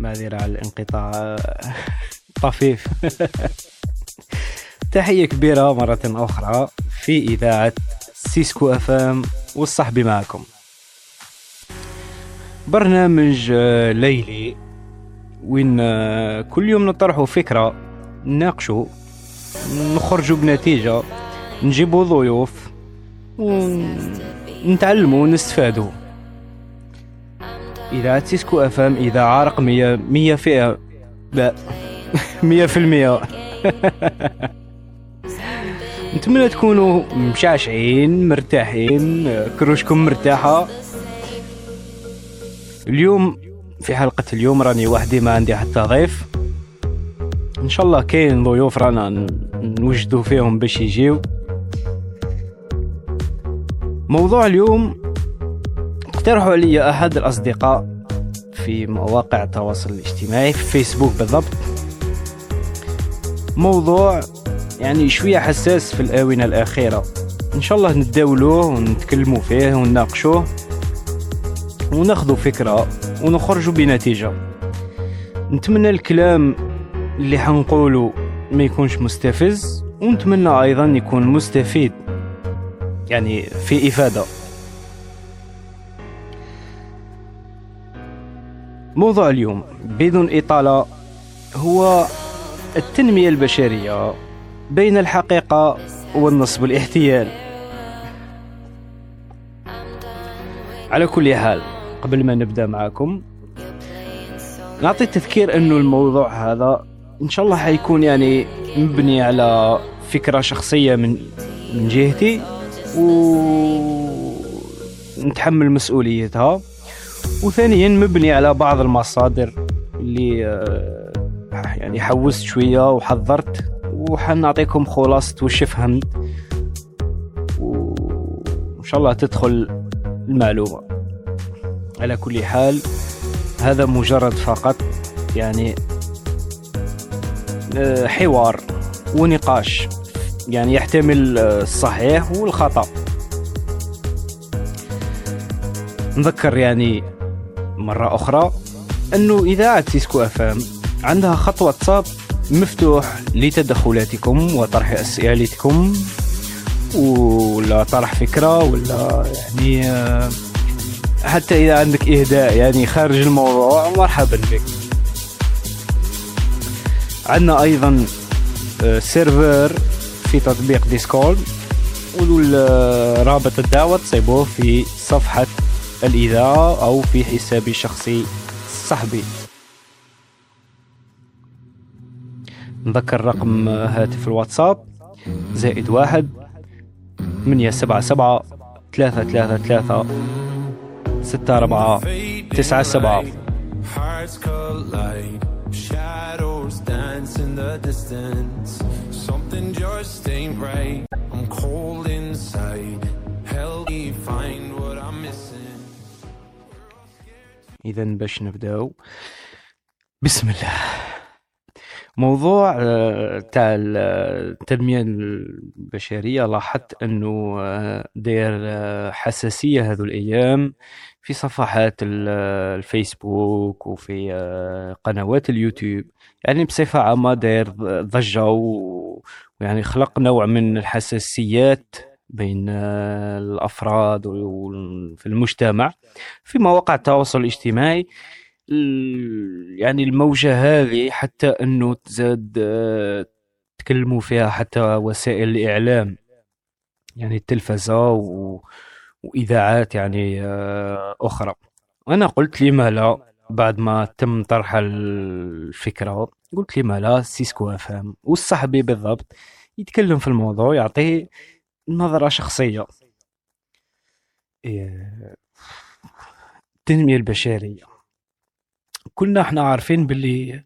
معذرة على الانقطاع. طفيف. تحية كبيرة مرة أخرى في إذاعة سيسكو أفام والصحبي معكم. برنامج ليلي. وين كل يوم نطرحوا فكرة نناقشوا نخرجوا بنتيجة نجيبوا ضيوف ونتعلموا ونستفادوا. إذاعة سيسكو أفام إذاعة رقمية مية فئة. لا. مية في المية. نتمنى تكونوا مشعشعين مرتاحين كروشكم مرتاحة. اليوم في حلقة اليوم راني وحدي ما عندي حتى ضيف. إن شاء الله كاين ضيوف رانا نوجدوا فيهم باش يجيو. موضوع اليوم اقترحوا علي أحد الأصدقاء في مواقع التواصل الاجتماعي في فيسبوك بالضبط. موضوع يعني شوية حساس في الآونة الأخيرة. إن شاء الله نتداولوه ونتكلموا فيه ونناقشوه وناخذوا فكرة ونخرجوا بنتيجة. نتمنى الكلام اللي حنقوله ما يكونش مستفز ونتمنى أيضا يكون مستفيد يعني في إفادة. موضوع اليوم بدون إطالة هو التنمية البشرية بين الحقيقة والنصب والاحتيال على كل حال قبل ما نبدأ معكم نعطي تذكير أنه الموضوع هذا إن شاء الله حيكون يعني مبني على فكرة شخصية من من جهتي ونتحمل مسؤوليتها. وثانيا مبني على بعض المصادر اللي آه، يعني حوست شوية وحضرت وحنعطيكم خلاصة وش فهمت وإن شاء الله تدخل المعلومة. على كل حال هذا مجرد فقط يعني آه، حوار ونقاش. يعني يحتمل الصحيح والخطأ. نذكر يعني مرة أخرى أنه إذاعة سيسكو أفام عندها خط واتساب مفتوح لتدخلاتكم وطرح أسئلتكم ولا طرح فكرة ولا يعني آه، حتى إذا عندك إهداء يعني خارج الموضوع مرحبا بك. عندنا أيضا آه، server في تطبيق Discord ورابط الدعوة تصيبوه في صفحة الإذاعة أو في حسابي الشخصي صحبي نذكر رقم هاتف الواتساب زائد واحد ثمانية سبعة سبعة ثلاثة ثلاثة ثلاثة ستة أربعة تسعة سبعة just ain't right. I'm cold inside. Help me find what. إذا باش نبداو. بسم الله. موضوع آه، تاع التنمية البشرية. لاحظت أنه آه، داير آه، حساسية هذو الأيام في صفحات الفيسبوك وفي قنوات اليوتيوب. يعني بصفة عامة داير ضجة ويعني خلق نوع من الحساسيات بين الأفراد في المجتمع في مواقع التواصل الاجتماعي. يعني الموجة هذه حتى أنه تزاد آه، تكلموا فيها حتى وسائل الإعلام يعني التلفزة و... وإذاعات يعني آه، أخرى. أنا قلت لما لا بعد ما تم طرح الفكرة قلت لما لا سيسكو أفهم والصحبي بالضبط يتكلم في الموضوع يعطيه نظرة شخصية. التنمية البشرية. كنا إحنا عارفين باللي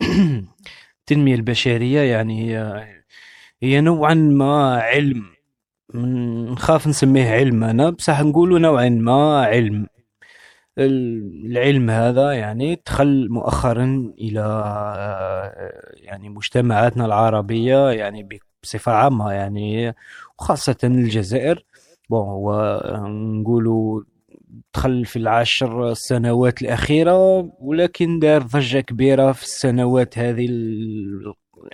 التنمية البشرية يعني هي نوعا ما علم. نخاف نسميه علم أنا بصح نقولوا نوعا ما علم. العلم هذا يعني دخل مؤخرا إلى يعني مجتمعاتنا العربية يعني بصفة عامة يعني وخاصة الجزائر. بون هو نقولوا دخل في العشر سنوات الأخيرة ولكن دار ضجة كبيرة في السنوات هذه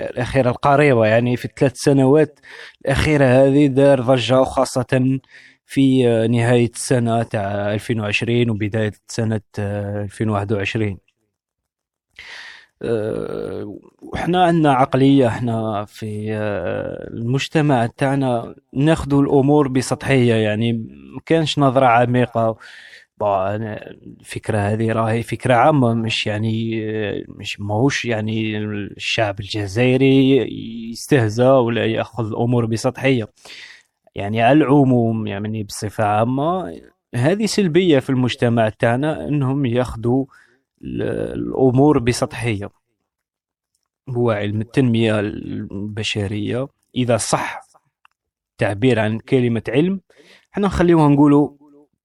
الأخيرة القريبة. يعني في الثلاث سنوات الأخيرة هذه دار ضجة وخاصة في نهاية السنة تاع 2020 وبداية سنة 2021 وحنا عندنا عقلية إحنا في المجتمع تاعنا ناخذ الأمور بسطحية يعني ما كانش نظرة عميقة. الفكرة هذه راهي فكرة عامة مش يعني مش ماهوش يعني الشعب الجزائري يستهزأ ولا يأخذ الأمور بسطحية. يعني على العموم يعني بصفة عامة هذه سلبية في المجتمع تاعنا إنهم ياخذوا الأمور بسطحية. هو علم التنمية البشرية. إذا صح تعبير عن كلمة علم إحنا نخليوها نقولوا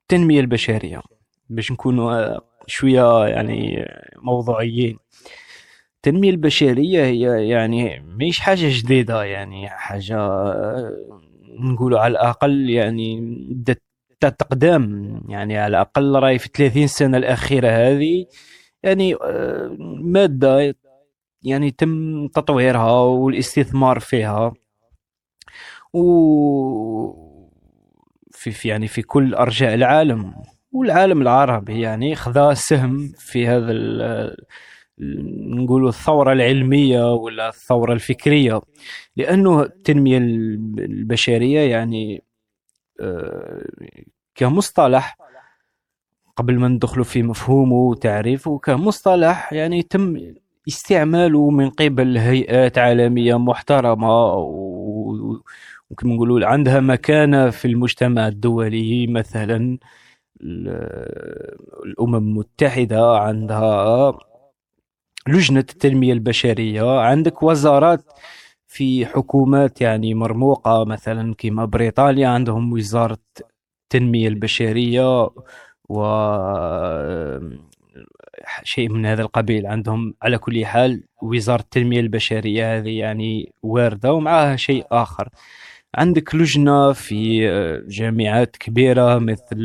التنمية البشرية باش نكونوا شوية يعني موضوعيين. التنمية البشرية هي يعني مش حاجة جديدة يعني حاجة نقولوا على الأقل يعني تقدام يعني على الأقل راي في 30 سنة الأخيرة هذه. يعني آه، مادة يعني تم تطويرها والاستثمار فيها. و في يعني في كل أرجاء العالم والعالم العربي يعني خذا سهم في هذا نقولوا الثورة العلمية ولا الثورة الفكرية. لأنه التنمية البشرية يعني آه، كمصطلح قبل ما ندخلوا في مفهومه وتعريفه كمصطلح يعني تم استعماله من قبل هيئات عالمية محترمة وكما نقولوا عندها مكانة في المجتمع الدولي مثلا الأمم المتحدة عندها لجنة التنمية البشرية عندك وزارات في حكومات يعني مرموقة مثلا كما بريطانيا عندهم وزارة التنمية البشرية و شيء من هذا القبيل. عندهم على كل حال وزارة التنمية البشرية هذه يعني واردة ومعها شيء آخر. عندك لجنة في جامعات كبيرة مثل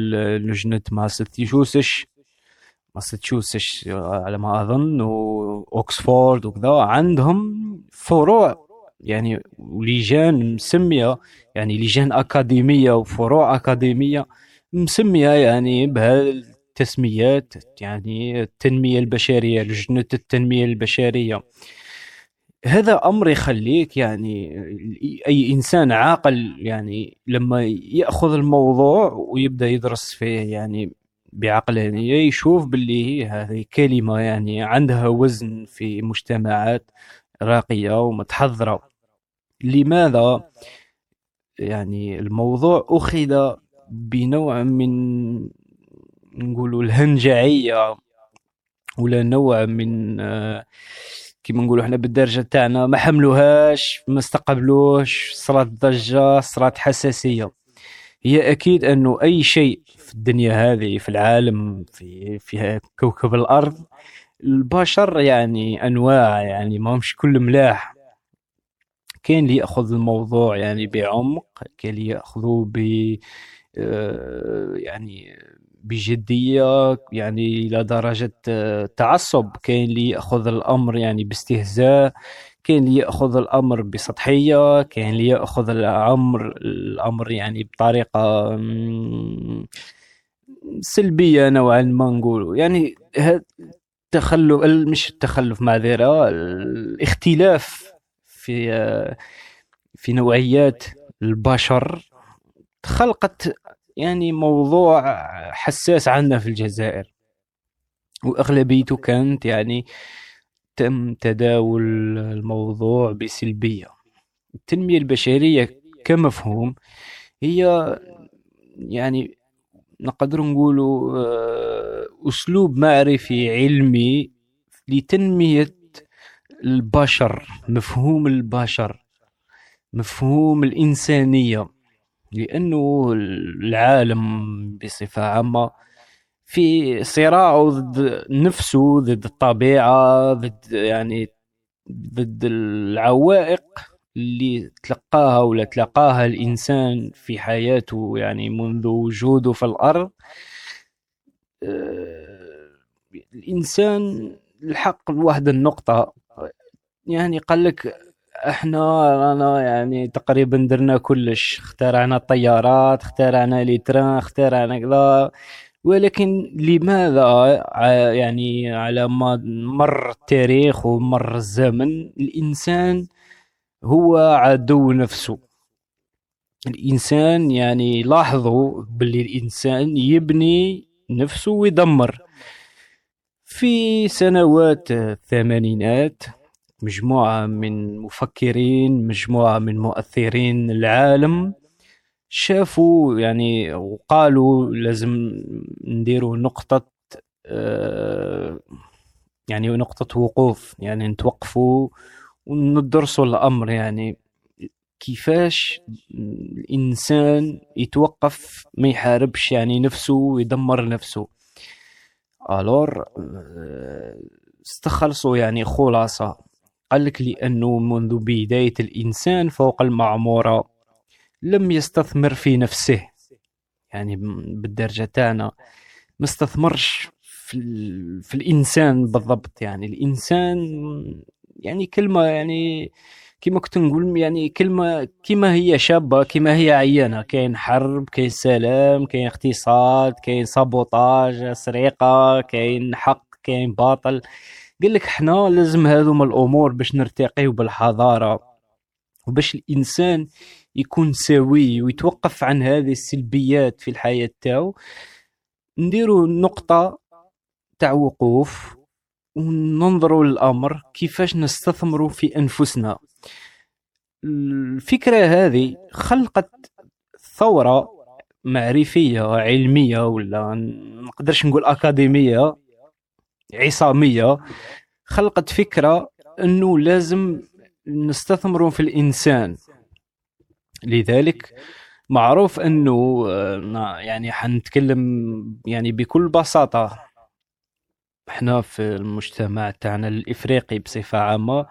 لجنة ماساتشوستس ماساتشوستس على ما أظن واوكسفورد وكذا. عندهم فروع يعني ولجان مسمية يعني لجان أكاديمية وفروع أكاديمية. مسمية يعني بهذه التسميات يعني التنمية البشرية لجنة التنمية البشرية. هذا أمر يخليك يعني أي إنسان عاقل يعني لما يأخذ الموضوع ويبدأ يدرس فيه يعني بعقلانية يشوف باللي هذه كلمة يعني عندها وزن في مجتمعات راقية ومتحضرة. لماذا يعني الموضوع أخذ بنوع من نقولوا الهنجعية ولا نوع من كما نقولوا إحنا بالدرجة تاعنا ما حملوهاش ما استقبلوش صارت ضجة صارت حساسية. هي أكيد أنه أي شيء في الدنيا هذه في العالم في في كوكب الأرض البشر يعني أنواع يعني ما همش كل ملاح. كاين اللي يأخذ الموضوع يعني بعمق كاين اللي يأخذه ب آه، يعني بجدية يعني إلى درجة تعصب. كاين اللي يأخذ الأمر يعني باستهزاء كاين اللي يأخذ الأمر بسطحية كاين اللي يأخذ الأمر الأمر يعني بطريقة سلبية نوعا ما نقولوا يعني التخلف مش التخلف معذره الاختلاف في في نوعيات البشر. خلقت يعني موضوع حساس عندنا في الجزائر. وأغلبيته كانت يعني تم تداول الموضوع بسلبية. التنمية البشرية كمفهوم هي يعني نقدر نقول آه، أسلوب معرفي علمي لتنمية البشر مفهوم البشر مفهوم الإنسانية. لأنه العالم بصفة عامة في صراع ضد نفسه ضد الطبيعة ضد يعني ضد العوائق اللي تلقاها ولا تلقاها الإنسان في حياته يعني منذ وجوده في الأرض. آه، الإنسان الحق لواحد النقطة. يعني قال لك إحنا رانا يعني تقريبا درنا كلش. اخترعنا الطيارات اخترعنا لي تران اخترعنا كذا. ولكن لماذا؟ يعني على ما مر التاريخ ومر الزمن الإنسان هو عدو نفسه. الإنسان يعني لاحظوا باللي الإنسان يبني نفسه ويدمر. في سنوات الثمانينات مجموعة من مفكرين مجموعة من مؤثرين العالم شافوا يعني وقالوا لازم نديروا نقطة آه، يعني نقطة وقوف يعني نتوقفوا وندرسوا الأمر. يعني كيفاش الإنسان يتوقف ما يحاربش يعني نفسه ويدمر نفسه. ألور آه، استخلصوا يعني خلاصة. قال لك لأنه منذ بداية الإنسان فوق المعمورة لم يستثمر في نفسه. يعني بالدرجة تاعنا ما استثمرش في, في الإنسان بالضبط. يعني الإنسان يعني كلمة يعني كما كنت نقول يعني كلمة كما هي شابة كما هي عيانة. كاين حرب كاين سلام كاين اقتصاد كاين سابوتاج سرقة كاين حق كاين باطل. قال لك حنا لازم هذوما الأمور باش نرتقيو بالحضارة وباش الإنسان يكون سوي ويتوقف عن هذه السلبيات في الحياة تاعو نديروا نقطة تاع وقوف وننظروا للأمر كيفاش نستثمروا في أنفسنا. الفكرة هذه خلقت ثورة معرفية علمية ولا نقدرش نقول أكاديمية عصامية خلقت فكرة إنه لازم نستثمروا في الإنسان. لذلك معروف إنه آه، يعني حنتكلم يعني بكل بساطة. إحنا في المجتمع تاعنا الإفريقي بصفة عامة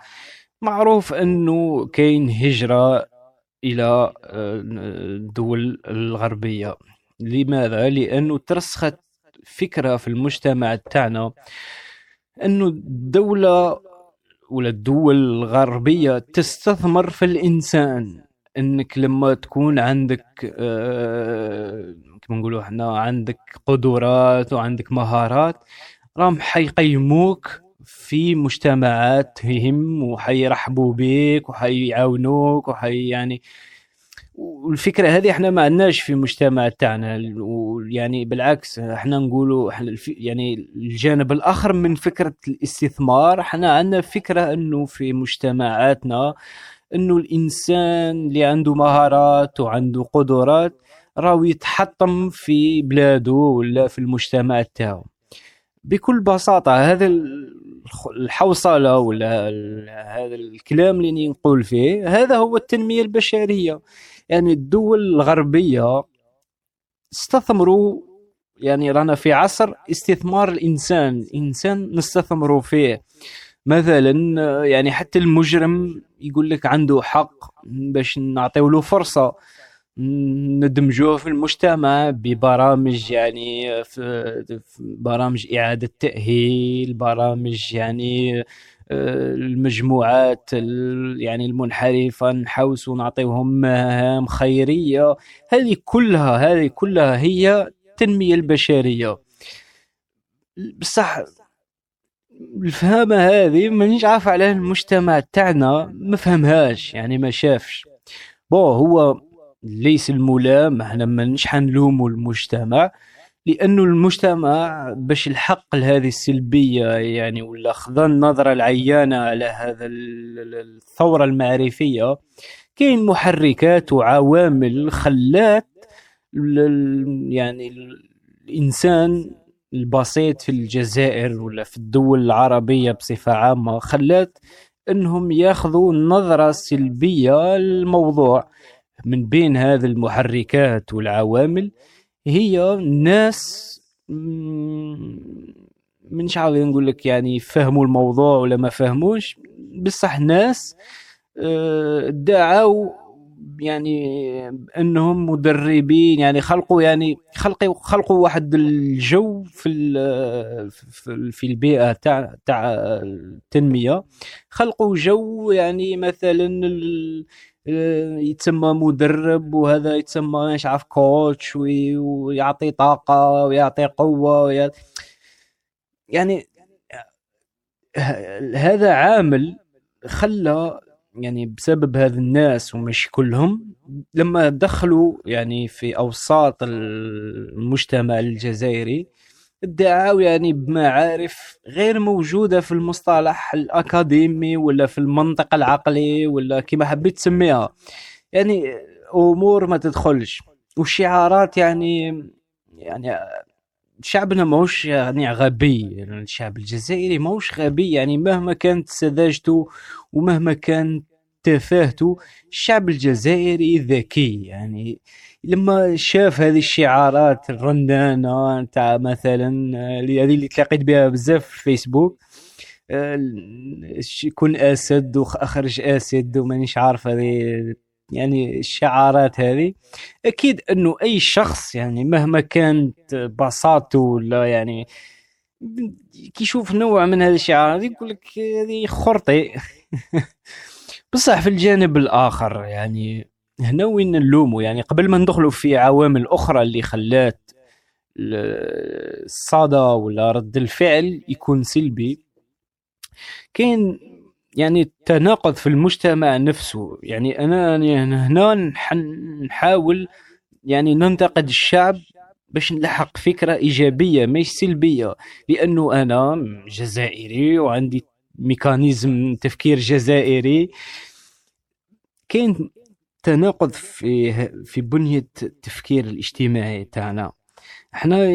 معروف إنه كاين هجرة إلى آه، الدول الغربية. لماذا؟ لأنه ترسخت فكرة في المجتمع تاعنا إنه الدولة ولا الدول الغربية تستثمر في الإنسان. إنك لما تكون عندك آه كما نقولوا إحنا عندك قدرات وعندك مهارات راهم حيقيموك في مجتمعاتهم وحيرحبوا بك وحيعاونوك وحي يعني والفكرة هذه إحنا ما عندناش في المجتمع تاعنا. يعني بالعكس إحنا نقولوا يعني الجانب الآخر من فكرة الاستثمار إحنا عندنا فكرة إنه في مجتمعاتنا إنه الإنسان اللي عنده مهارات وعنده قدرات راهو يتحطم في بلاده ولا في المجتمع تاعو. بكل بساطة هذا الحوصلة ولا هذا الكلام اللي نقول فيه هذا هو التنمية البشرية. يعني الدول الغربية استثمروا يعني رانا في عصر استثمار الإنسان. الإنسان نستثمروا فيه. مثلا يعني حتى المجرم يقول لك عنده حق باش نعطيو له فرصة. ندمجوه في المجتمع ببرامج يعني في برامج إعادة تأهيل برامج يعني المجموعات يعني المنحرفة نحوس ونعطيهم مهام خيرية. هذه كلها هذه كلها هي التنمية البشرية. بصح الفهامة هذه مانيش عارف على المجتمع تاعنا ما فهمهاش يعني ما شافش. بو هو ليس الملام إحنا مانيش حنلوموا المجتمع. لأنه المجتمع باش يلحق لهذه السلبية يعني ولا خذا النظره العيانة على هذا الثورة المعرفية كاين محركات وعوامل خلات يعني الإنسان البسيط في الجزائر ولا في الدول العربية بصفة عامة خلات إنهم يأخذوا نظره سلبيه للموضوع من بين هذه المحركات والعوامل هي ناس مش عاوز نقول لك يعني فهموا الموضوع ولا ما فهموش بصح ناس آه، دعوا يعني انهم مدربين يعني خلقوا يعني خلقوا خلقوا واحد الجو في في البيئة تاع تاع التنمية. خلقوا جو يعني مثلا يتسمى مدرب وهذا يتسمى مش عارف كوتش ويعطي طاقة ويعطي قوة يعني هذا عامل خلى يعني بسبب هذا الناس ومش كلهم لما دخلوا يعني في أوساط المجتمع الجزائري ادعوا يعني بمعارف غير موجودة في المصطلح الأكاديمي ولا في المنطق العقلي ولا كما حبيت تسميها. يعني أمور ما تدخلش. وشعارات يعني يعني شعبنا ماهوش يعني غبي. يعني الشعب الجزائري ماهوش غبي. يعني مهما كانت سذاجته ومهما كانت تفاهته الشعب الجزائري ذكي. يعني لما شاف هذه الشعارات الرنانه تاع مثلا هذه اللي تلاقيت بها بزاف في الفيسبوك كن أسد واخرج أسد ومانيش عارف هذه يعني الشعارات هذه. أكيد أنه أي شخص يعني مهما كانت بساطته ولا يعني كي يشوف نوع من هذه الشعارات يقول لك هذه خرطي. بصح في الجانب الآخر يعني هنا وين نلومو؟ يعني قبل ما ندخلوا في عوامل أخرى اللي خلات الصدى ولا رد الفعل يكون سلبي كاين يعني تناقض في المجتمع نفسه. يعني أنا هنا نحاول يعني ننتقد الشعب باش نلحق فكرة إيجابية مش سلبية. لأنه أنا جزائري وعندي ميكانيزم تفكير جزائري. كاين تناقض في في بنية التفكير الاجتماعي تاعنا. إحنا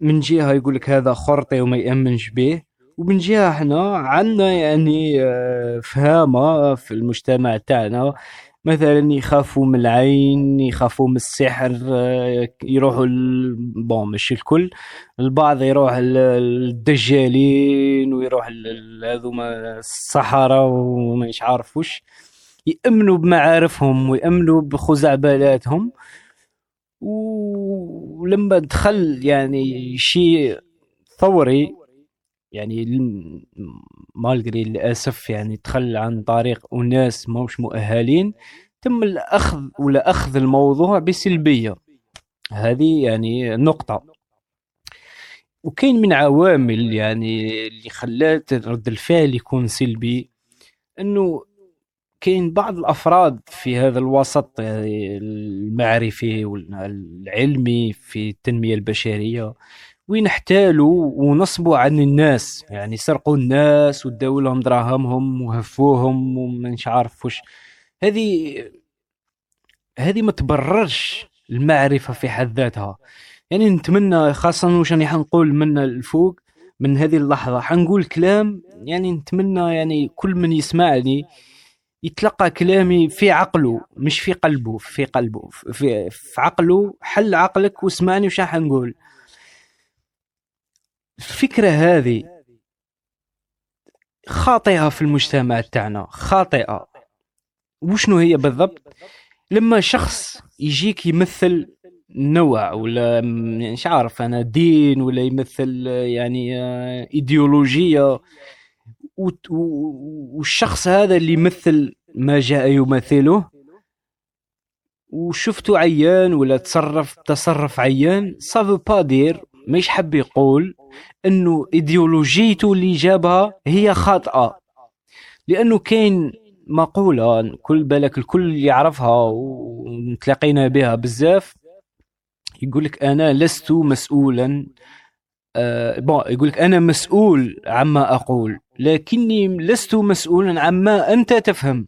من جهة يقول لك هذا خرطي وما يأمنش به ومن جهة إحنا عندنا يعني آه، فهامة في المجتمع تاعنا. مثلا يخافوا من العين يخافوا من السحر آه، يروحوا بون مش الكل. البعض يروح الدجالين ويروح هذوما الصحراء وما عارف وش يأمنوا بمعارفهم ويأمنوا بخزعبلاتهم. ولما دخل يعني شيء ثوري يعني مالغري للأسف يعني دخل عن طريق أناس ماهوش مؤهلين تم الأخذ ولا أخذ الموضوع بسلبية. هذه يعني نقطة. وكاين من عوامل يعني اللي خلات رد الفعل يكون سلبي إنه كاين بعض الأفراد في هذا الوسط يعني المعرفي والعلمي في التنمية البشرية وين احتالوا ونصبوا عن الناس يعني سرقوا الناس وداو لهم دراهمهم وهفوهم ومش عارف وش. هذه هذه ما تبررش المعرفة في حد ذاتها. يعني نتمنى خاصة واش راني حنقول من الفوق من هذه اللحظة حنقول كلام يعني نتمنى يعني كل من يسمعني يتلقى كلامي في عقله مش في قلبه في قلبه في, في عقله حل عقلك واسمعني وش راح نقول. الفكرة هذه خاطئة في المجتمع تاعنا خاطئة. وشنو هي بالضبط؟ لما شخص يجيك يمثل نوع ولا مش عارف أنا دين ولا يمثل يعني آه، إيديولوجية والشخص هذا اللي يمثل ما جاء يمثله. وشفته عيان ولا تصرف تصرف عيان سافو با دير مش حب يقول إنه إيديولوجيته اللي جابها هي خاطئة. لأنه كاين مقولة كل بالك الكل يعرفها ونتلاقينا بها بزاف يقول لك أنا لست مسؤولا آه بون يقول لك أنا مسؤول عما أقول لكني لست مسؤولا عما أنت تفهم.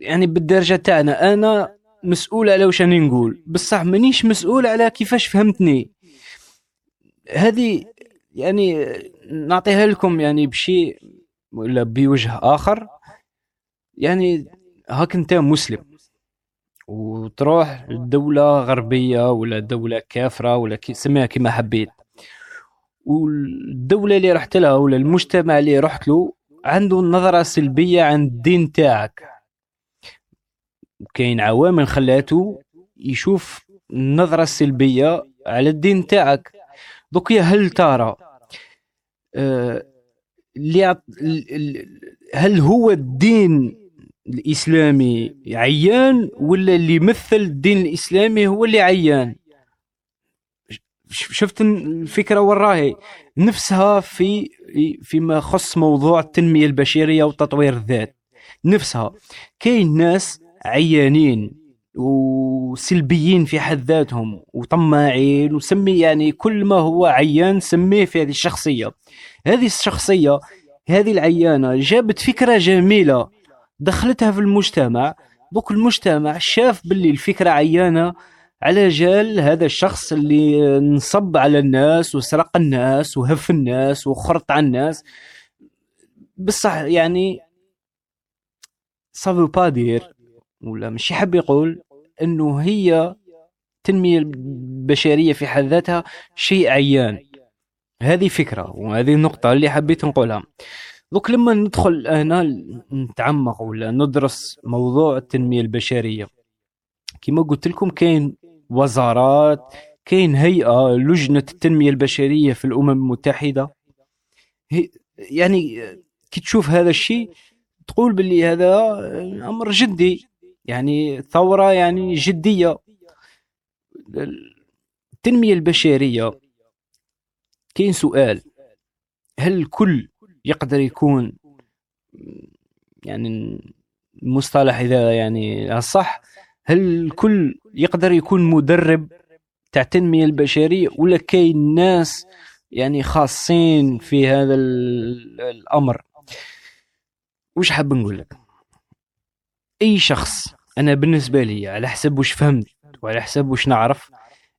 يعني بالدرجة تاعنا أنا مسؤول على واش راني نقول. بصح مانيش مسؤول على كيفاش فهمتني. هذه يعني نعطيها لكم يعني بشيء ولا بوجه آخر. يعني هاك أنت مسلم وتروح لدولة غربية ولا دولة كافرة ولا سميها كما حبيت. والدولة اللي رحت لها ولا المجتمع اللي رحت له عنده نظرة سلبية عن الدين تاعك. وكاين عوامل خلاته يشوف النظرة السلبية على الدين تاعك. دوك هل ترى آه، هل هو الدين الإسلامي عيان ولا اللي يمثل الدين الإسلامي هو اللي عيان؟ شفت الفكرة وين راهي؟ نفسها في فيما يخص موضوع التنمية البشرية وتطوير الذات. نفسها. كاين ناس عيانين وسلبيين في حد ذاتهم وطماعين وسمي يعني كل ما هو عيان سميه في هذه الشخصية. هذه الشخصية هذه العيانة جابت فكرة جميلة دخلتها في المجتمع. دوك المجتمع شاف باللي الفكرة عيانة على جال هذا الشخص اللي نصب على الناس وسرق الناس وهف الناس وخرط على الناس. بصح يعني سافو با دير ولا مش يحب يقول إنه هي التنمية البشرية في حد ذاتها شيء عيان. هذه فكرة وهذه النقطة اللي حبيت نقولها. دوك لما ندخل هنا نتعمق ولا ندرس موضوع التنمية البشرية. كما قلت لكم كاين وزارات. كاين هيئة لجنة التنمية البشرية في الأمم المتحدة. يعني كي تشوف هذا الشيء تقول باللي هذا أمر جدي. يعني ثورة يعني جدية. التنمية البشرية. كاين سؤال. هل الكل يقدر يكون يعني المصطلح إذا يعني صح هل الكل يقدر يكون مدرب تاع التنمية البشرية ولا كاين ناس يعني خاصين في هذا الأمر. وش حاب نقول لك؟ أي شخص أنا بالنسبة لي على حسب وش فهمت وعلى حسب وش نعرف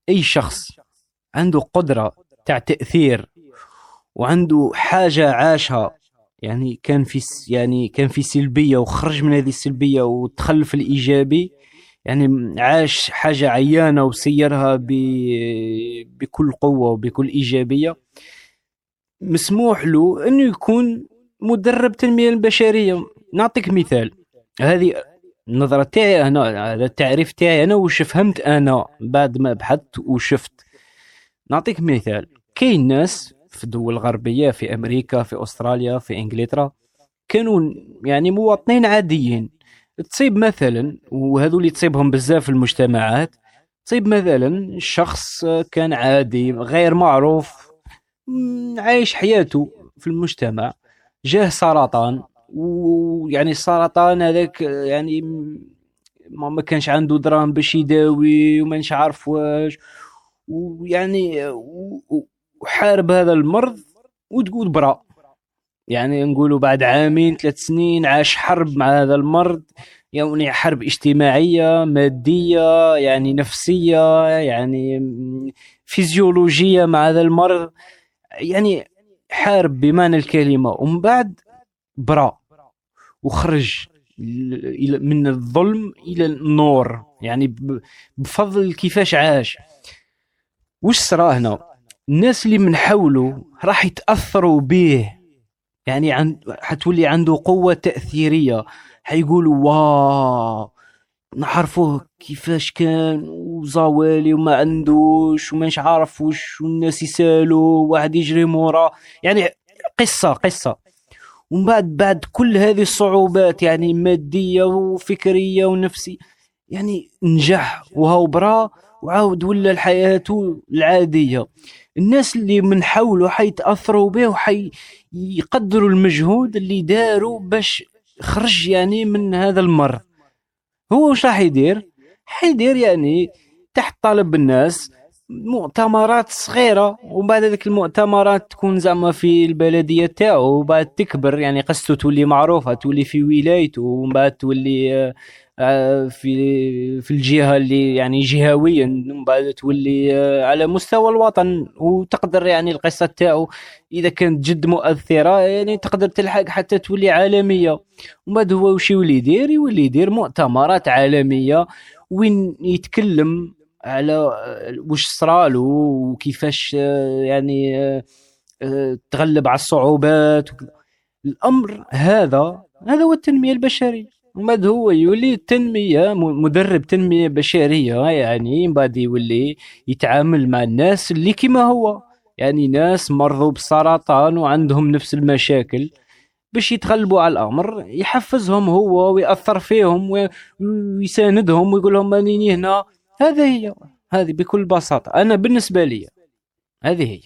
أي شخص عنده قدرة تاع تأثير وعنده حاجة عاشها يعني كان في يعني كان في سلبية وخرج من هذه السلبية ودخل في الإيجابي يعني عاش حاجة عيانة وسيرها بكل قوة وبكل إيجابية. مسموح له أنه يكون مدرب تنمية البشرية. نعطيك مثال. هذه النظرة تاعي أنا هذا التعريف تاعي أنا وش فهمت أنا بعد ما بحثت وشفت. نعطيك مثال. كاين ناس في الدول الغربية في أمريكا في أستراليا في إنجلترا كانوا يعني مواطنين عاديين. تصيب مثلا وهذو اللي تصيبهم بزاف في المجتمعات تصيب مثلا شخص كان عادي غير معروف عايش حياته في المجتمع جاه سرطان ويعني السرطان هذاك يعني ما كانش عنده دراهم باش يداوي وما عارف واش ويعني وحارب هذا المرض وتقول برا يعني نقولوا بعد عامين ثلاث سنين عاش حرب مع هذا المرض يعني حرب اجتماعية مادية يعني نفسية يعني فيزيولوجية مع هذا المرض. يعني حارب بمعنى الكلمة. ومن بعد برا وخرج من الظلم إلى النور. يعني بفضل كيفاش عاش. وش صرا هنا؟ الناس اللي من حوله راح يتأثروا به يعني عن حتولي عنده قوة تأثيرية. حيقولوا واو نعرفوه كيفاش كان وزوالي وما عندوش وماش عارف وش والناس يسالوا واحد يجري مورا. يعني قصة قصة. ومن بعد بعد كل هذه الصعوبات يعني مادية وفكرية ونفسية يعني نجح وهو برا وعاود ولا الحياة العادية. الناس اللي من حوله حيتأثروا به وحي يقدروا المجهود اللي داروا باش خرج يعني من هذا المر. هو وش راح يدير؟ حيدير يعني تحت طلب الناس مؤتمرات صغيرة وبعد ذلك المؤتمرات تكون زعما في البلدية تاعو وبعد تكبر يعني قصته تولي معروفة تولي في ولايته ومن بعد تولي في في الجهة اللي يعني جهويا من بعد تولي آه، على مستوى الوطن وتقدر يعني القصة تاعو إذا كانت جد مؤثرة يعني تقدر تلحق حتى تولي عالمية. ومن بعد هو وش يولي يدير؟ يولي يدير مؤتمرات عالمية وين يتكلم على آه، وش صرالو وكيفاش يعني تغلب على الصعوبات الأمر هذا هذا هو التنمية البشرية. ومن هو يولي تنمية مدرب تنمية بشرية يعني من بعد يولي يتعامل مع الناس اللي كما هو. يعني ناس مرضوا بالسرطان وعندهم نفس المشاكل. باش يتغلبوا على الأمر يحفزهم هو ويأثر فيهم ويساندهم ويقول لهم انني هنا. هذا هي هذه بكل بساطة. أنا بالنسبة لي هذه هي.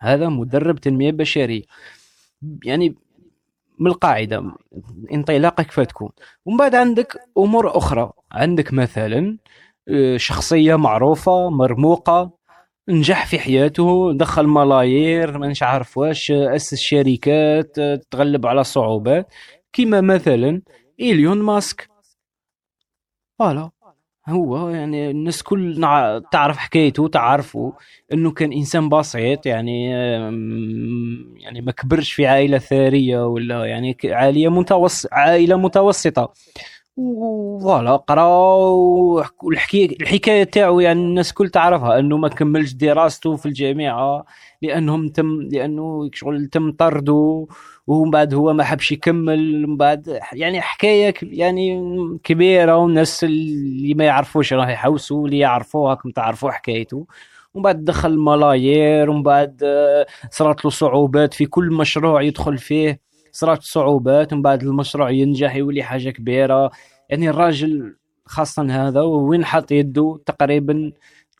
هذا مدرب تنمية بشرية. يعني من القاعدة انطلاقك فتكون. ومن بعد عندك أمور أخرى. عندك مثلا آه، شخصية معروفة مرموقة نجح في حياته دخل ملايير ما عارف واش اسس شركات تغلب على صعوبات. كما مثلا إيليون ماسك. voilà. هو يعني الناس كل تعرف حكايته تعرفه إنه كان إنسان بسيط يعني يعني ما كبرش في عائلة ثرية ولا يعني عائلة متوسط عائلة متوسطة. وفوالا قرا الحكاية تاعو يعني الناس كل تعرفها إنه ما كملش دراسته في الجامعة لأنهم تم لأنه شغل تم طرده. ومن بعد هو ما حبش يكمل من بعد يعني حكاية يعني كبيرة والناس اللي ما يعرفوش راه يحوسوا اللي يعرفوها كم تعرفوا حكايته. ومن بعد دخل ملايير ومن بعد آه، صارت له صعوبات في كل مشروع يدخل فيه. صارت صعوبات ومن بعد المشروع ينجح يولي حاجة كبيرة. يعني الراجل خاصة هذا وين حط يده تقريبا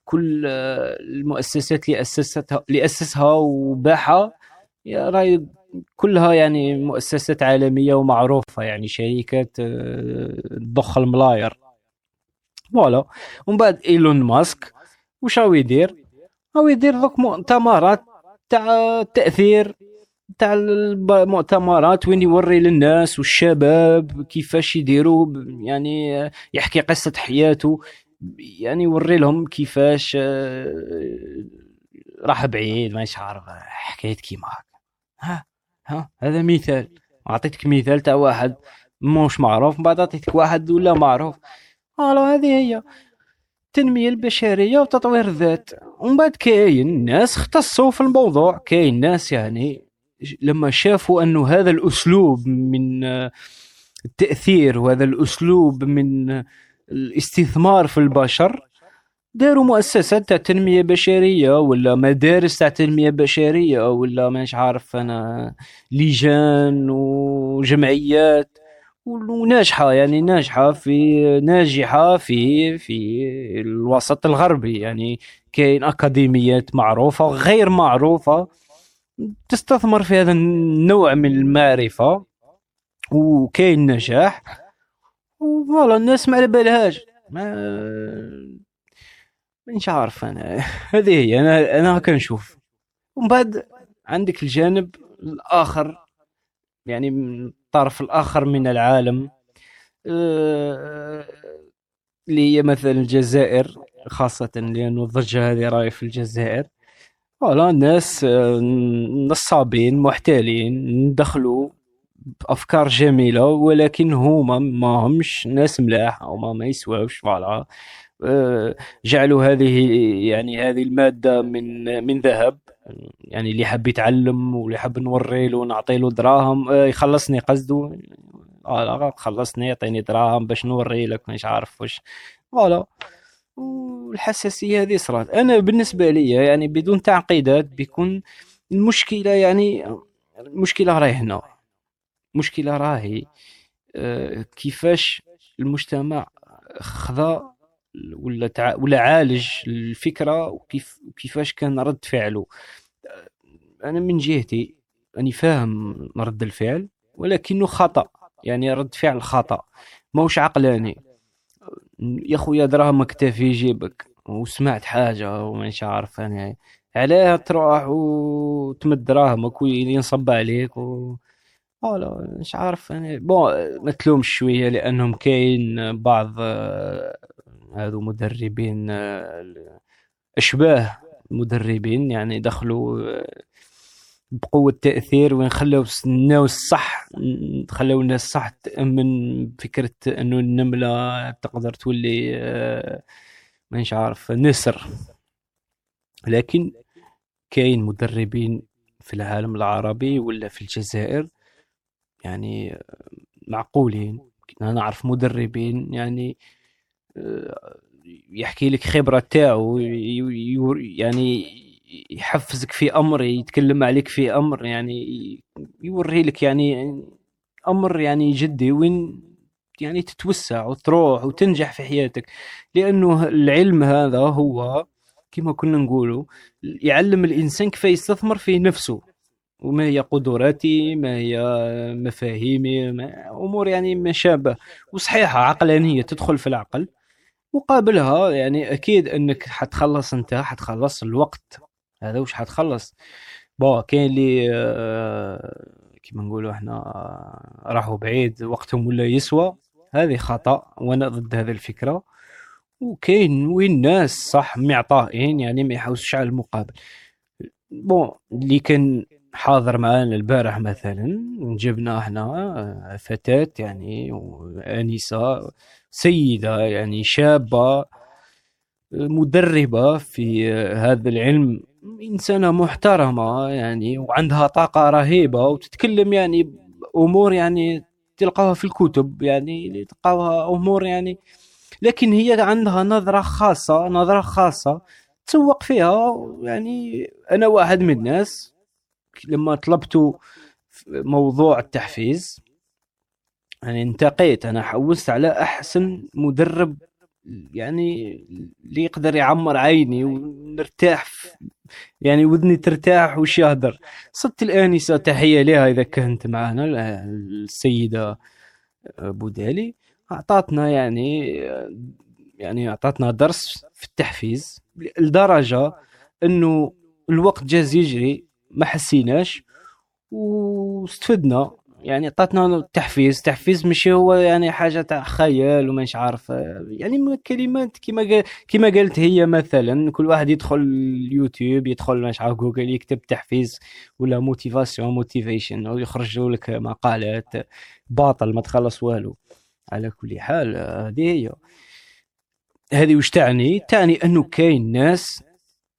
كل آه، المؤسسات اللي اسستها اللي أسسها وباعها راي كلها يعني مؤسسات عالمية ومعروفة يعني شركات تضخ آه، الملاير. voilà. ومن بعد إيلون ماسك. واش راهو يدير؟ راهو يدير دوك مؤتمرات تاع التاثير تاع المؤتمرات وين يوري للناس والشباب كيفاش يديروا يعني يحكي قصة حياته يعني يوري لهم كيفاش آه، راح بعيد ما عارف حكاية كيما ها؟ ها هذا مثال. أعطيتك مثال تاع واحد موش معروف بعد أعطيتك واحد ولا معروف. فوالا هذه هي. التنمية البشرية وتطوير الذات. ومن بعد كاين ناس اختصوا في الموضوع. كاين ناس يعني لما شافوا أنه هذا الأسلوب من التأثير وهذا الأسلوب من الاستثمار في البشر داروا مؤسسات تاع تنمية بشرية ولا مدارس تاع تنمية بشرية ولا مانيش عارف أنا لجان وجمعيات وناجحة يعني ناجحة في ناجحة في في الوسط الغربي يعني كاين أكاديميات معروفة وغير معروفة تستثمر في هذا النوع من المعرفة وكاين نجاح. وفوالا الناس ما على بالهاش مانيش عارف أنا. هذه هي أنا أنا هكا نشوف. ومن بعد عندك الجانب الآخر يعني الطرف الآخر من العالم. آه، اللي هي مثلا الجزائر خاصة لأنه الضجة هذه راهي في الجزائر. فوالا الناس آه، نصابين محتالين دخلوا بأفكار جميلة ولكن هما ما همش ناس ملاح أو ما, ما يسواوش voilà. جعلوا هذه يعني هذه المادة من من ذهب. يعني اللي حب يتعلم واللي حب نوري له ونعطي له دراهم آه، يخلصني قصده خلصني يعطيني دراهم باش نوري لك مش عارف واش. voilà. والحساسية هذه صارت أنا بالنسبة لي يعني بدون تعقيدات بيكون المشكلة يعني المشكلة راهي هنا. المشكلة راهي آه، كيفاش المجتمع خذا ولا تع... ولا عالج الفكرة وكيف وكيفاش كان رد فعله. أنا من جهتي أني فاهم رد الفعل ولكنه خطأ. يعني رد فعل خطأ. موش عقلاني. يا خويا دراهمك في جيبك وسمعت حاجة ومانيش عارف أنا. علاه تروح وتمد دراهمك وينصب عليك و... لا مش عارف أنا. بون ما تلومش شوية لأنهم كاين بعض هذو مدربين آه، أشباه مدربين يعني دخلوا آه، بقوة تأثير وين خلوا الناس صح خلوا الناس صح تأمن فكرة انه النملة تقدر تولي مانيش عارف نسر. لكن كاين مدربين في العالم العربي ولا في الجزائر يعني معقولين. أنا نعرف مدربين يعني آه، يحكي لك خبرة تاعو يعني يحفزك في أمر يتكلم عليك في أمر يعني يوري لك يعني أمر يعني جدي وين يعني تتوسع وتروح وتنجح في حياتك. لأنه العلم هذا هو كما كنا نقولوا يعلم الإنسان كيف يستثمر في نفسه. وما هي قدراتي ما هي مفاهيمي ما أمور يعني ما شابه. وصحيحة عقلانية تدخل في العقل. مقابلها يعني أكيد إنك حتخلص أنت حتخلص الوقت. هذا وش حتخلص؟ بون كاين اللي آه، كيما نقولوا إحنا آه، راحوا بعيد وقتهم ولا يسوى. هذه خطأ وأنا ضد هذه الفكرة. وكاين وين ناس صح معطائين يعني ما يحوسوش على المقابل. بون اللي كان حاضر معانا البارح مثلا جبنا إحنا آه، فتاة يعني انسة سيدة يعني شابة مدربة في هذا العلم إنسانة محترمة يعني وعندها طاقة رهيبة وتتكلم يعني أمور يعني تلقاها في الكتب يعني تلقاها أمور يعني لكن هي عندها نظرة خاصة نظرة خاصة تسوق فيها يعني أنا واحد من الناس لما طلبت موضوع التحفيز يعني انتقيت أنا حوست على أحسن مدرب يعني اللي يقدر يعمر عيني ونرتاح يعني وذني ترتاح وش يهدر. صدت الآنسة تحية لها إذا كنت معنا السيدة بودالي أعطتنا يعني يعني أعطتنا درس في التحفيز لدرجة أنه الوقت جاز يجري ما حسيناش واستفدنا يعني عطاتنا تحفيز تحفيز ماشي هو يعني حاجة تاع خيال وماش عارف يعني كلمات كما كما قالت هي مثلا كل واحد يدخل اليوتيوب يدخل ماش عارف جوجل يكتب تحفيز ولا motivation motivation ويخرج لك مقالات باطل ما تخلص والو. على كل حال هذه هي. هذه وش تعني؟ تعني أنه كاين ناس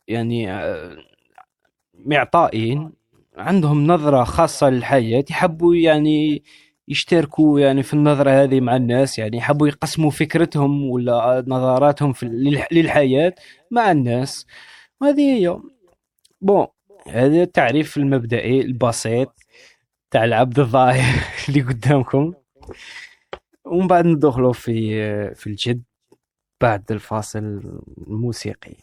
يعني آه، معطائين عندهم نظرة خاصة للحياة يحبوا يعني يشتركوا يعني في النظرة هذه مع الناس يعني يحبوا يقسموا فكرتهم ولا نظراتهم في للحياة مع الناس. وهذه هي بون هذا التعريف المبدئي البسيط تاع العبد الظاهر اللي قدامكم. ومن بعد ندخلوا في في الجد بعد الفاصل الموسيقي.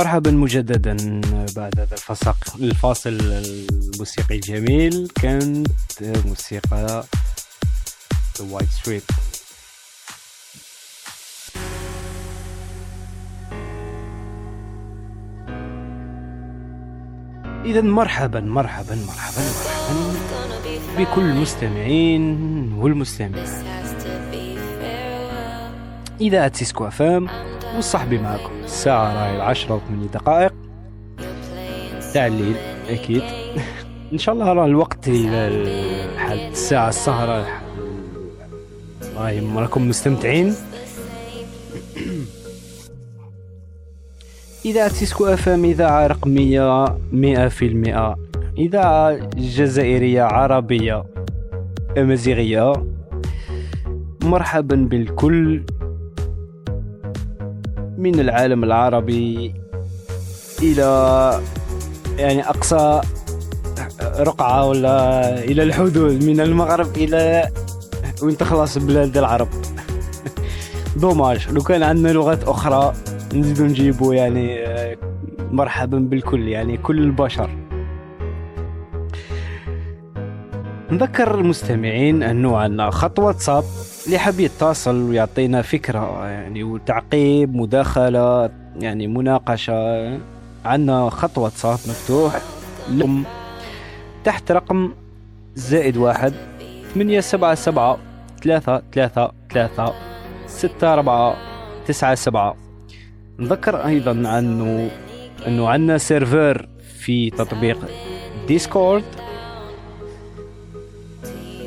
مرحبا مجددا بعد هذا الفسق. الفاصل الموسيقي الجميل كانت موسيقى وايت ستريت إذا مرحبا مرحبا مرحبا مرحبا بكل المستمعين والمستمعات. إذاعة سيسكو FM. وصاحبي معكم الساعة راهي العشرة وثمانية دقائق. تاع الليل أكيد. إن شاء الله راه الوقت الحال الساعة السهرة راهي راكم مستمتعين. إذاعة سيسكو FM إذاعة رقمية مئة في المئة. إذاعة جزائرية عربية أمازيغية. مرحبا بالكل. من العالم العربي إلى يعني أقصى رقعة ولا إلى الحدود من المغرب إلى وين تخلص بلاد العرب. دوماج. لو كان عندنا لغات أخرى نزيدو نجيبو يعني آه، مرحبا بالكل يعني كل البشر. نذكر المستمعين انه عندنا خط واتساب اللي حاب يتصل ويعطينا فكرة يعني وتعقيب مداخلة يعني مناقشة. عندنا خط واتساب مفتوح. لكم تحت رقم زائد واحد ثمانية سبعة سبعة ثلاثة ثلاثة ثلاثة ستة أربعة تسعة سبعة. نذكر أيضا أنه أنه عندنا سيرفر في تطبيق ديسكورد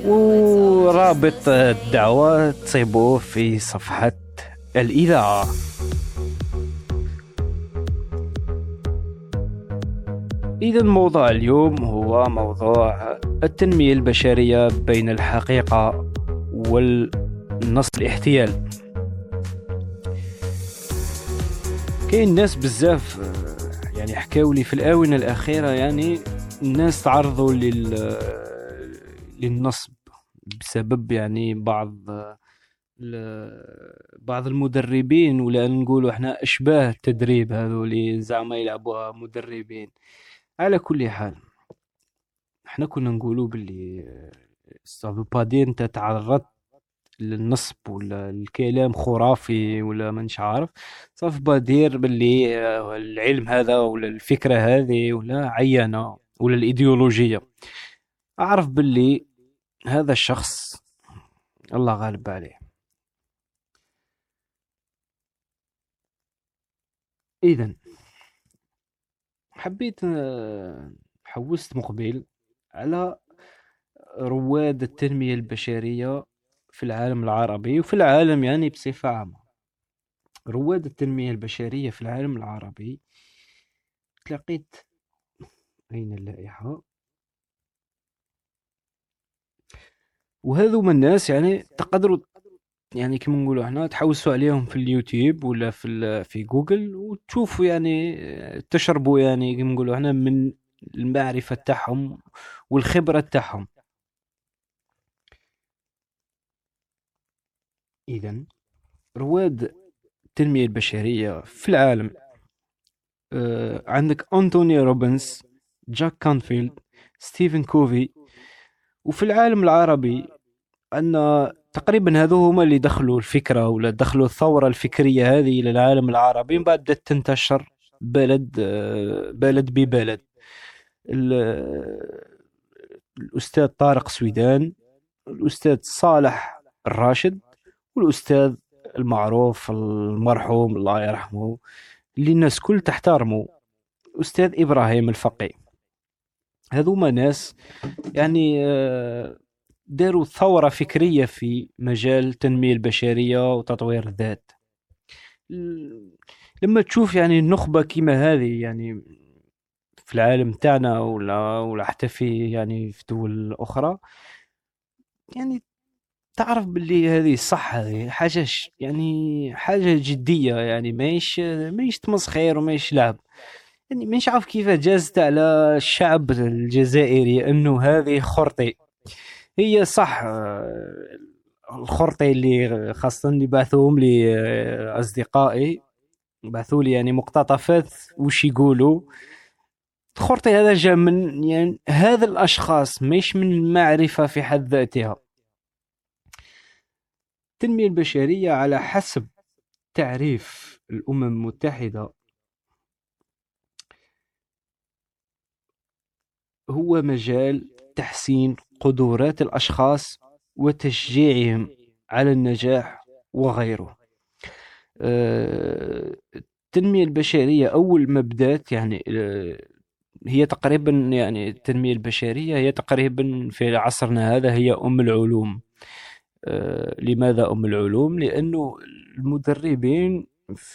ورابط الدعوة تصيبوه في صفحة الإذاعة. إذا موضوع اليوم هو موضوع التنمية البشرية بين الحقيقة والنص الاحتيال. كاين ناس بزاف يعني حكاولي في الآونة الأخيرة يعني الناس تعرضوا لل للنصب بسبب يعني بعض بعض المدربين ولا نقولوا إحنا أشباه التدريب هذولي زعما يلعبوها مدربين. على كل حال إحنا كنا نقولوا باللي سافو با دير أنت تعرضت للنصب ولا الكلام خرافي ولا مانيش عارف. صافي با دير باللي العلم هذا ولا الفكرة هذه ولا عينة ولا الإيديولوجية. أعرف باللي هذا الشخص الله غالب عليه. إذا حبيت آه، حوست مقبل على رواد التنمية البشرية في العالم العربي وفي العالم يعني بصفة عامة. رواد التنمية البشرية في العالم العربي تلاقيت أين اللائحة؟ وهذوما الناس يعني تقدروا يعني كما نقولوا إحنا تحوسوا عليهم في اليوتيوب ولا في في جوجل وتشوفوا يعني تشربوا يعني كما نقولوا إحنا من المعرفة تاعهم والخبرة تاعهم. إذا رواد التنمية البشرية في العالم آه، عندك أنتوني روبنز جاك كانفيلد ستيفن كوفي وفي العالم العربي أن تقريبا هذو هما اللي دخلوا الفكرة ولا دخلوا الثورة الفكرية هذه إلى العالم العربي من بعد بدأت تنتشر بلد آه، بلد ببلد. ال- الأستاذ طارق سويدان الأستاذ صالح الراشد والأستاذ المعروف المرحوم الله يرحمه اللي الناس كل تحترمه أستاذ إبراهيم الفقي هذوما ناس يعني آه، داروا ثورة فكرية في مجال التنمية البشرية وتطوير الذات. لما تشوف يعني النخبة كيما هذه يعني في العالم تاعنا ولا ولا حتى في يعني في دول أخرى يعني تعرف باللي هذه صح هذه حاجة يعني حاجة جدية يعني ماهيش ماهيش تمسخير وماهيش لعب. يعني مش عارف كيف جازت على الشعب الجزائري انه هذه خرطي. هي صح آه، الخرطي اللي خاصة اللي بعثوهم لي أصدقائي بعثوا لي يعني مقتطفات وش يقولوا. الخرطي هذا جاء من يعني هذا الأشخاص مش من المعرفة في حد ذاتها. التنمية البشرية على حسب تعريف الأمم المتحدة. هو مجال تحسين قدرات الأشخاص وتشجيعهم على النجاح وغيره آه، التنمية البشرية أول ما بدات يعني آه، هي تقريبا يعني التنمية البشرية هي تقريبا في عصرنا هذا هي أم العلوم آه، لماذا أم العلوم؟ لأنه المدربين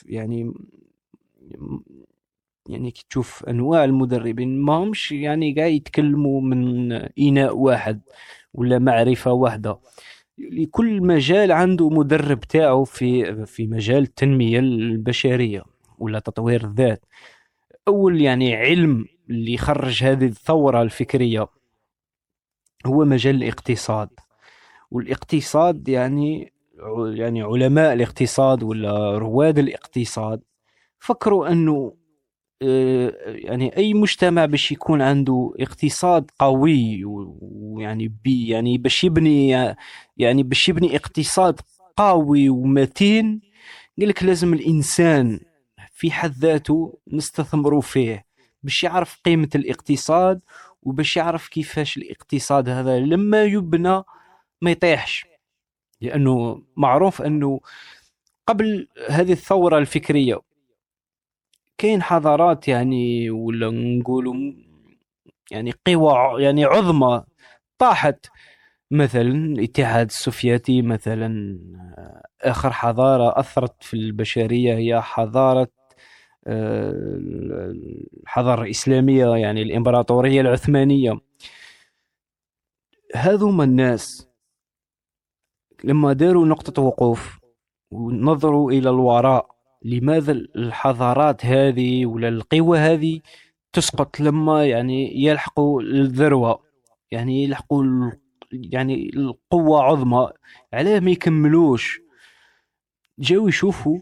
يعني يعني كي تشوف أنواع المدربين ما همش يعني قاعد يتكلموا من إناء واحد ولا معرفة واحدة. لكل مجال عنده مدرب تاعه في في مجال التنمية البشرية ولا تطوير الذات. أول يعني علم اللي خرج هذه الثورة الفكرية هو مجال الاقتصاد. والاقتصاد يعني يعني علماء الاقتصاد ولا رواد الاقتصاد فكروا أنه يعني أي مجتمع باش يكون عنده اقتصاد قوي ويعني بي يعني باش يبني يعني باش يبني اقتصاد قوي ومتين قال لك لازم الإنسان في حد ذاته نستثمروا فيه باش يعرف قيمة الاقتصاد وباش يعرف كيفاش الاقتصاد هذا لما يبنى ما يطيحش. لأنه معروف أنه قبل هذه الثورة الفكرية كاين حضارات يعني ولا نقولوا يعني قوى يعني عظمى طاحت. مثلا الاتحاد السوفيتي مثلا آه، آخر حضارة أثرت في البشرية هي حضارة آه، الحضارة الإسلامية يعني الإمبراطورية العثمانية. هذوما الناس لما داروا نقطة وقوف ونظروا إلى الوراء لماذا الحضارات هذه ولا القوى هذه تسقط لما يعني يلحقوا الذروة؟ يعني يلحقوا يعني القوة عظمى. علاه ما يكملوش. جاو يشوفوا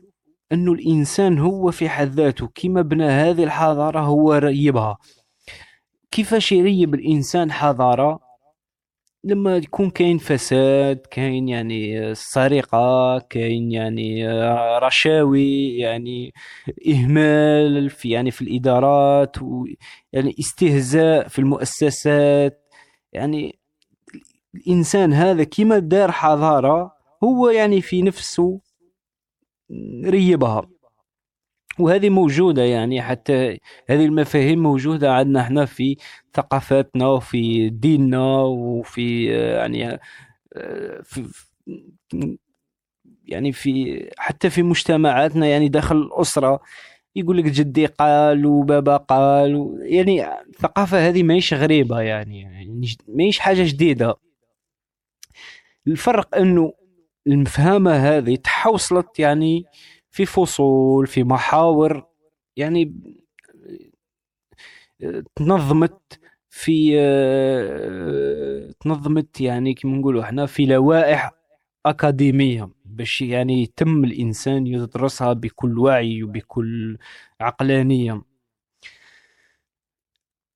أنه الإنسان هو في حد ذاته كيما بنى هذه الحضارة هو ريبها. كيفاش يريب الإنسان حضارة؟ لما يكون كاين فساد كاين يعني سرقة كاين يعني رشاوي يعني إهمال في يعني في الإدارات و يعني استهزاء في المؤسسات. يعني الإنسان هذا كيما دار حضارة هو يعني في نفسه ريبها. وهذه موجودة يعني حتى هذه المفاهيم موجودة عندنا إحنا في ثقافاتنا وفي ديننا وفي آه، يعني آه، في يعني في حتى في مجتمعاتنا يعني داخل الأسرة. يقول لك جدي قال وبابا قال يعني الثقافة هذه ماهيش غريبة يعني يعني ماهيش حاجة جديدة. الفرق إنه المفهمة هذه تحوصلت يعني في فصول في محاور يعني تنظمت في تنظمت يعني كما نقولوا إحنا في لوائح أكاديمية باش يعني يتم الإنسان يدرسها بكل وعي وبكل عقلانية.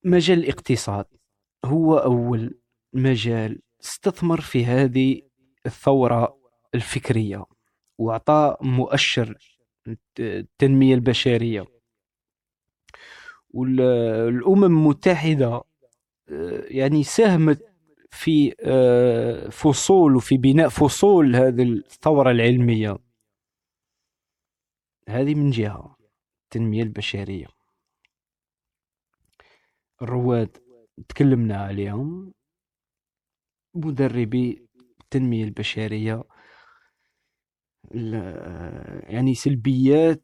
مجال الاقتصاد هو أول مجال استثمر في هذه الثورة الفكرية. وأعطى مؤشر التنمية البشرية. والأمم المتحدة يعني ساهمت في آه، فصول وفي بناء فصول هذه الثورة العلمية. هذه من جهة التنمية البشرية. الرواد تكلمنا عليهم مدربي التنمية البشرية. يعني سلبيات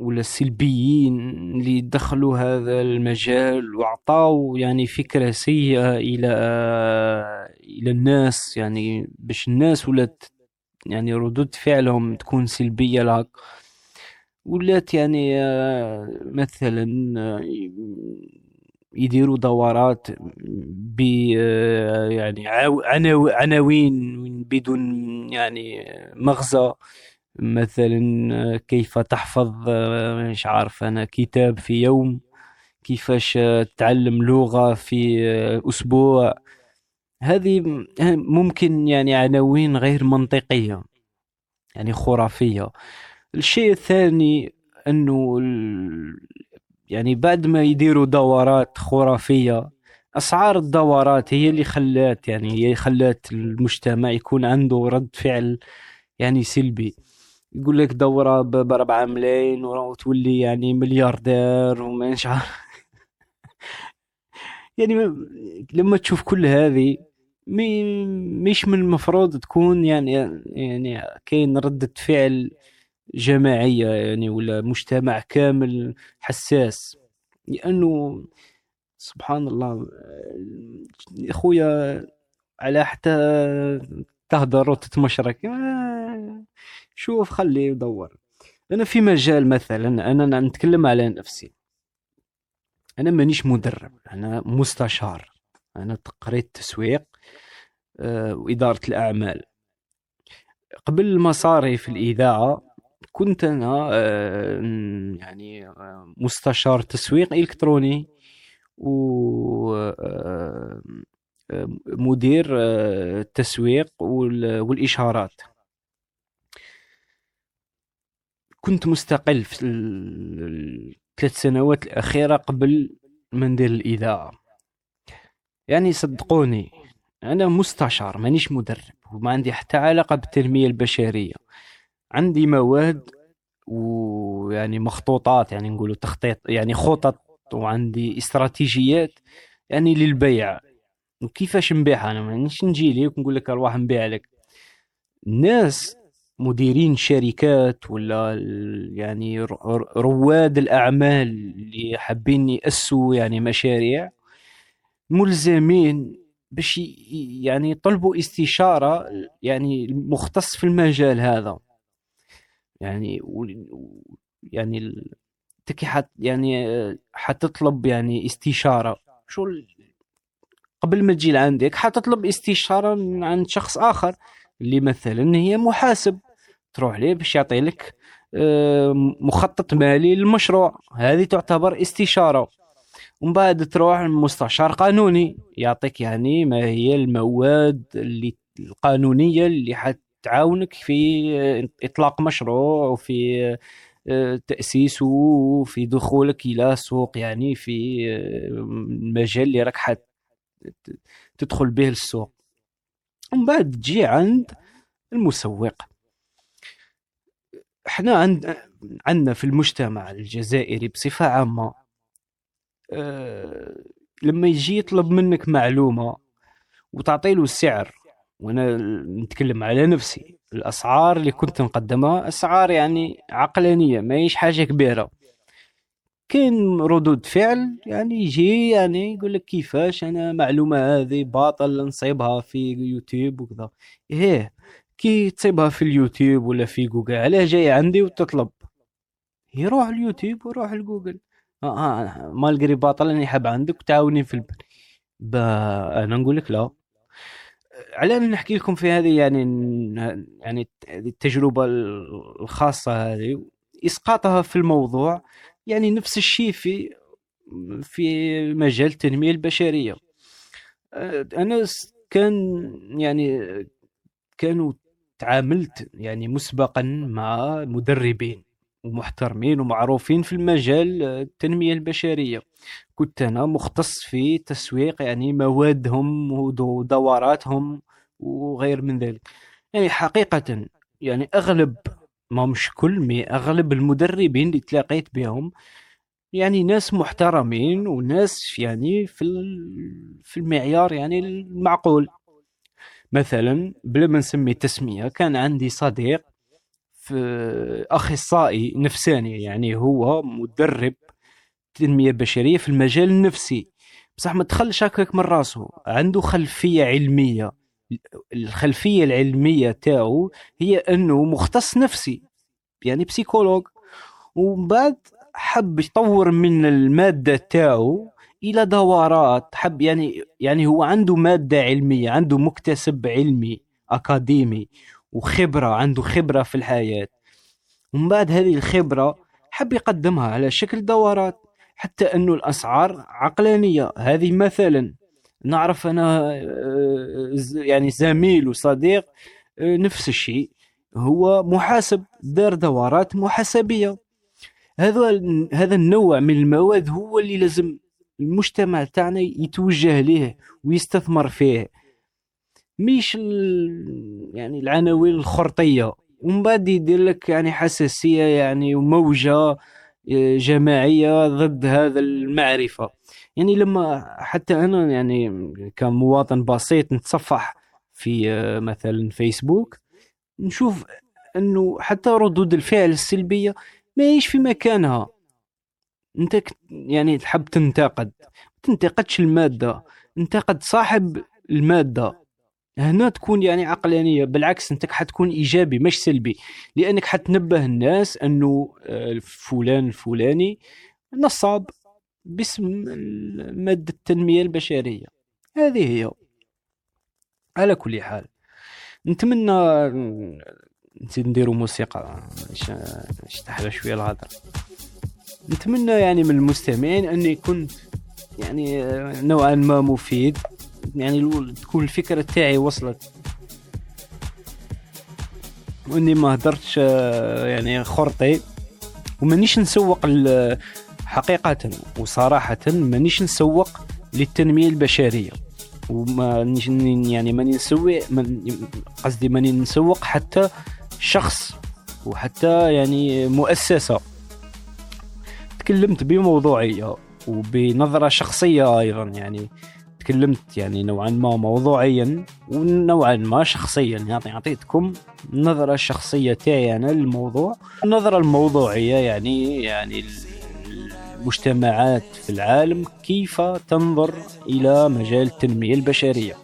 ولا السلبيين اللي دخلوا هذا المجال وعطاو يعني فكرة سيئة إلى إلى الناس يعني باش الناس ولات يعني ردود فعلهم تكون سلبية لهك ولات يعني آه، مثلا آه، يديروا دورات ب يعني عناوين بدون يعني مغزى. مثلا كيف تحفظ مش عارف أنا كتاب في يوم؟ كيفاش تعلم لغة في أسبوع؟ هذه ممكن يعني عناوين غير منطقية يعني خرافية. الشيء الثاني أنه يعني بعد ما يديروا دورات خرافية أسعار الدورات هي اللي خلات يعني هي خلات المجتمع يكون عنده رد فعل يعني سلبي. يقول لك دورة ب 4 ملايين وتولي يعني ملياردير وما عارف. يعني لما تشوف كل هذه مش من المفروض تكون يعني يعني كاين ردة فعل جماعية يعني ولا مجتمع كامل حساس. لأنه سبحان الله خويا على حتى تهدر وتتمشرك. شوف خليه يدور. أنا في مجال مثلا أنا نتكلم على نفسي. أنا مانيش مدرب أنا مستشار. أنا قريت تسويق آه، وإدارة الأعمال. قبل مصاري في الإذاعة كنت أنا آه، يعني آه، مستشار تسويق إلكتروني و مدير التسويق والإشارات. كنت مستقل في الثلاث سنوات الأخيرة قبل ما ندير الإذاعة. يعني صدقوني أنا مستشار مانيش مدرب وما عندي حتى علاقة بالتنمية البشرية. عندي مواد ويعني مخطوطات يعني نقولوا تخطيط يعني خطط وعندي استراتيجيات يعني للبيع. وكيفاش نبيعها؟ أنا مانيش نجي لك ونقول لك ارواح نبيع لك. الناس مديرين شركات ولا يعني رواد الأعمال اللي حابين يأسوا يعني مشاريع ملزمين باش يعني يطلبوا استشارة يعني مختص في المجال هذا. يعني يعني تكي حت يعني حتطلب يعني استشارة. شو قبل ما تجي لعندك حتطلب استشارة عند شخص آخر اللي مثلا هي محاسب. تروح ليه باش يعطي لك آه، مخطط مالي للمشروع. هذه تعتبر استشارة. ومن بعد تروح لمستشار قانوني. يعطيك يعني ما هي المواد اللي القانونية اللي حتعاونك في آه، إطلاق مشروع وفي آه، تأسيسه وفي دخولك إلى سوق يعني في المجال اللي راك حت تدخل به السوق ومن بعد تجي عند المسوق. إحنا عند عندنا في المجتمع الجزائري بصفة عامة أه لما يجي يطلب منك معلومة وتعطي له السعر وأنا نتكلم على نفسي. الأسعار اللي كنت نقدمها أسعار يعني عقلانية ما هيش حاجة كبيرة. كاين ردود فعل يعني يجي يعني يقول لك كيفاش أنا معلومة هذه باطل نصيبها في يوتيوب وكذا. إيه كي تصيبها في اليوتيوب ولا في جوجل علاه جاي عندي وتطلب. يروح اليوتيوب ويروح لجوجل. آه, آه malgré باطل اني حاب عندك وتعاوني في البر. أنا نقول لك لا. أن نحكي لكم في هذه يعني يعني التجربة الخاصة هذه إسقاطها في الموضوع يعني نفس الشيء في في مجال التنمية البشرية. أنا كان يعني كانوا تعاملت يعني مسبقا مع مدربين ومحترمين ومعروفين في المجال التنمية البشرية. كنت أنا مختص في تسويق يعني موادهم ودوراتهم وغير من ذلك. يعني حقيقة يعني أغلب ما مش كل مي أغلب المدربين اللي تلاقيت بهم يعني ناس محترمين وناس يعني في في المعيار يعني المعقول. مثلا بلا ما نسمي تسمية كان عندي صديق في أخصائي نفساني يعني هو مدرب تنمية بشريه في المجال النفسي. بصح ما دخلش هكاك من راسه عنده خلفية علمية. الخلفية العلمية تاعو هي أنه مختص نفسي يعني بسيكولوج. ومن بعد حب يطور من المادة تاعو إلى دورات حب يعني يعني هو عنده مادة علمية عنده مكتسب علمي أكاديمي وخبرة عنده خبرة في الحياة. ومن بعد هذه الخبرة حب يقدمها على شكل دورات حتى أنه الأسعار عقلانية. هذه مثلا نعرف أنا آه، يعني زميل وصديق آه، نفس الشيء. هو محاسب دار دورات محاسبية. هذا هذا النوع من المواد هو اللي لازم المجتمع تاعنا يتوجه ليه ويستثمر فيه. مش يعني العناوين الخرطية. ومن بعد يدير لك يعني حساسية يعني وموجة. جماعية ضد هذا المعرفة. يعني لما حتى أنا يعني كمواطن بسيط نتصفح في آه، مثلا فيسبوك نشوف إنه حتى ردود الفعل السلبية ما هيش في مكانها. أنت يعني تحب تنتقد. تنتقدش المادة. انتقد صاحب المادة. هنا تكون يعني عقلانية. بالعكس انت حتكون إيجابي مش سلبي. لأنك حتنبه الناس أنه آه، فلان الفلاني نصاب باسم مادة التنمية البشرية. هذه هي. على كل حال نتمنى نزيد نديرو موسيقى. نشتحل شوية الهضرة. نتمنى يعني من المستمعين اني كنت يعني آه، نوعا ما مفيد. يعني تكون الفكرة تاعي وصلت. وإني ما هدرتش آه، يعني خرطي. ومانيش نسوق حقيقة وصراحة مانيش نسوق للتنمية البشرية. وما يعني ماني نسوي قصدي ماني نسوق حتى شخص وحتى يعني مؤسسة. تكلمت بموضوعية وبنظرة شخصية أيضا يعني. تكلمت يعني نوعا ما موضوعيا ونوعا ما شخصيا. يعني أعطيتكم النظره الشخصيه تاعي أنا للموضوع. النظرة الموضوعية يعني يعني المجتمعات في العالم كيف تنظر إلى مجال التنمية البشرية.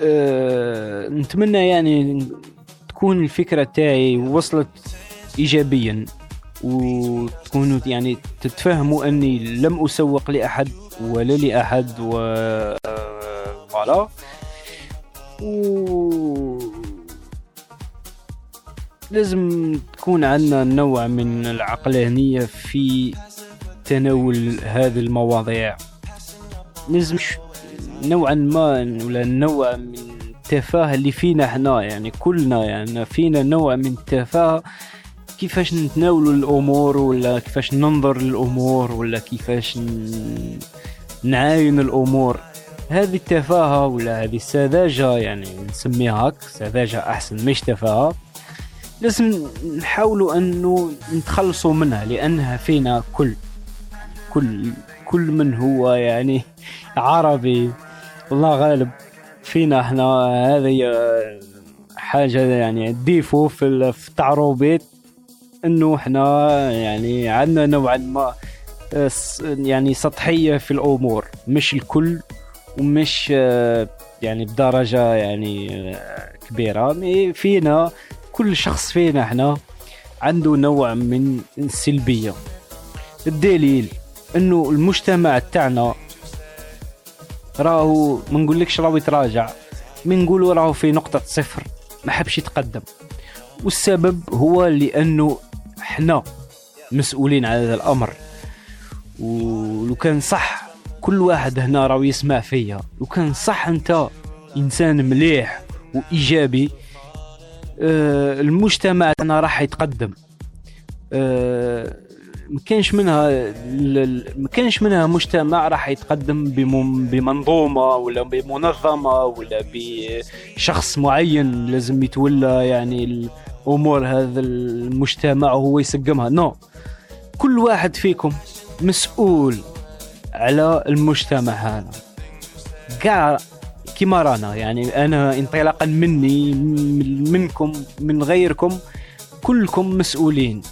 أه نتمنى يعني تكون الفكرة تاعي وصلت ايجابيا. وتكونوا يعني تتفهموا أني لم أسوق لأحد ولا لأحد و فوالا. و لازم تكون عندنا نوع من العقلانية في تناول هذه المواضيع. لازم نوعا ما ولا نوع من التفاهة اللي فينا إحنا يعني كلنا يعني فينا نوع من التفاهة كيفاش نتناولوا الأمور ولا كيفاش ننظر للأمور ولا كيفاش نعاين الأمور؟ هذه التفاهة ولا هذه السذاجة يعني نسميها هاك سذاجة أحسن مش تفاهة. لازم نحاولوا انه نتخلصوا منها لأنها فينا كل كل كل من هو يعني عربي. الله غالب فينا إحنا هذه حاجة يعني ديفو في ال- في التعروبيت. إنه إحنا يعني عندنا نوعا ما آه، يعني سطحية في الأمور. مش الكل ومش آه، يعني بدرجة يعني آه، كبيرة. مي فينا كل شخص فينا إحنا عنده نوع من السلبيه الدليل إنه المجتمع تاعنا راهو ما نقولكش راهو يتراجع من راهو في نقطة صفر ما حبش يتقدم. والسبب هو لأنه إحنا مسؤولين على هذا الأمر. ولو كان صح كل واحد هنا راهو يسمع فيا. لو كان صح أنت إنسان مليح وإيجابي آه، المجتمع تاعنا راح يتقدم. آه، ما كانش منها ما كانش منها مجتمع راح يتقدم بم- بمنظومة ولا بمنظمة ولا بشخص معين لازم يتولى يعني الأمور هذا المجتمع وهو يسقمها. نو كل واحد فيكم مسؤول على المجتمع هذا. كاع كيما رانا يعني أنا انطلاقا مني من- منكم من غيركم كلكم مسؤولين.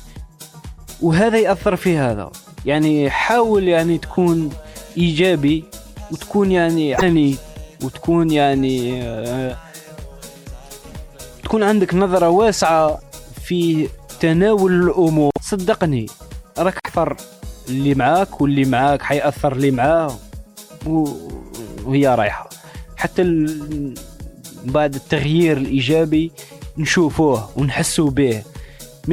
وهذا يأثر في هذا. يعني حاول يعني تكون إيجابي وتكون يعني يعني وتكون يعني آه، تكون عندك نظرة واسعة في تناول الأمور. صدقني راك أثر اللي معاك واللي معاك حيأثر اللي معاه وهي رايحة. حتى ال- بعد التغيير الإيجابي نشوفوه ونحسوا به.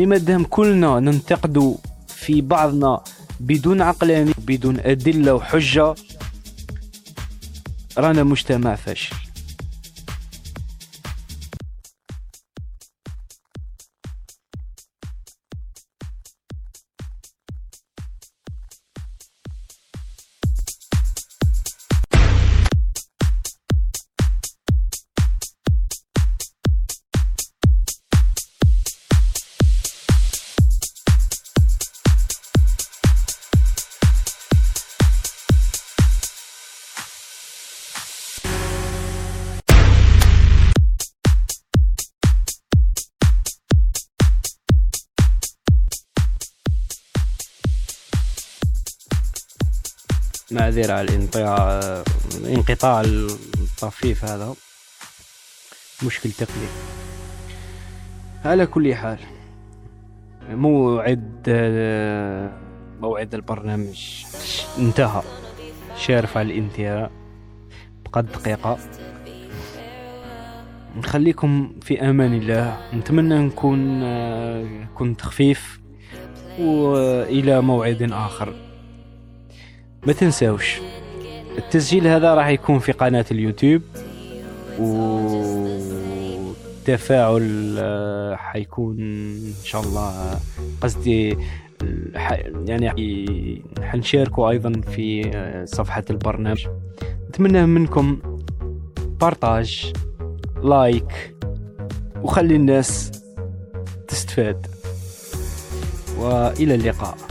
مادام كلنا ننتقدوا في بعضنا بدون عقلانية بدون أدلة وحجة رانا مجتمع فاشل. معذرة على الانقطاع الطفيف هذا. مشكل تقني على كل حال موعد موعد البرنامج انتهى. شارف على الانتهاء. بقى دقيقة. نخليكم في أمان الله. نتمنى نكون كنت خفيف. وإلى موعد آخر. ما تنساوش. التسجيل هذا راح يكون في قناة اليوتيوب والتفاعل آه، حيكون إن شاء الله قصدي يعني حنشاركه أيضا في آه، صفحة البرنامج. نتمنى منكم partage like وخلي الناس تستفاد. وإلى اللقاء.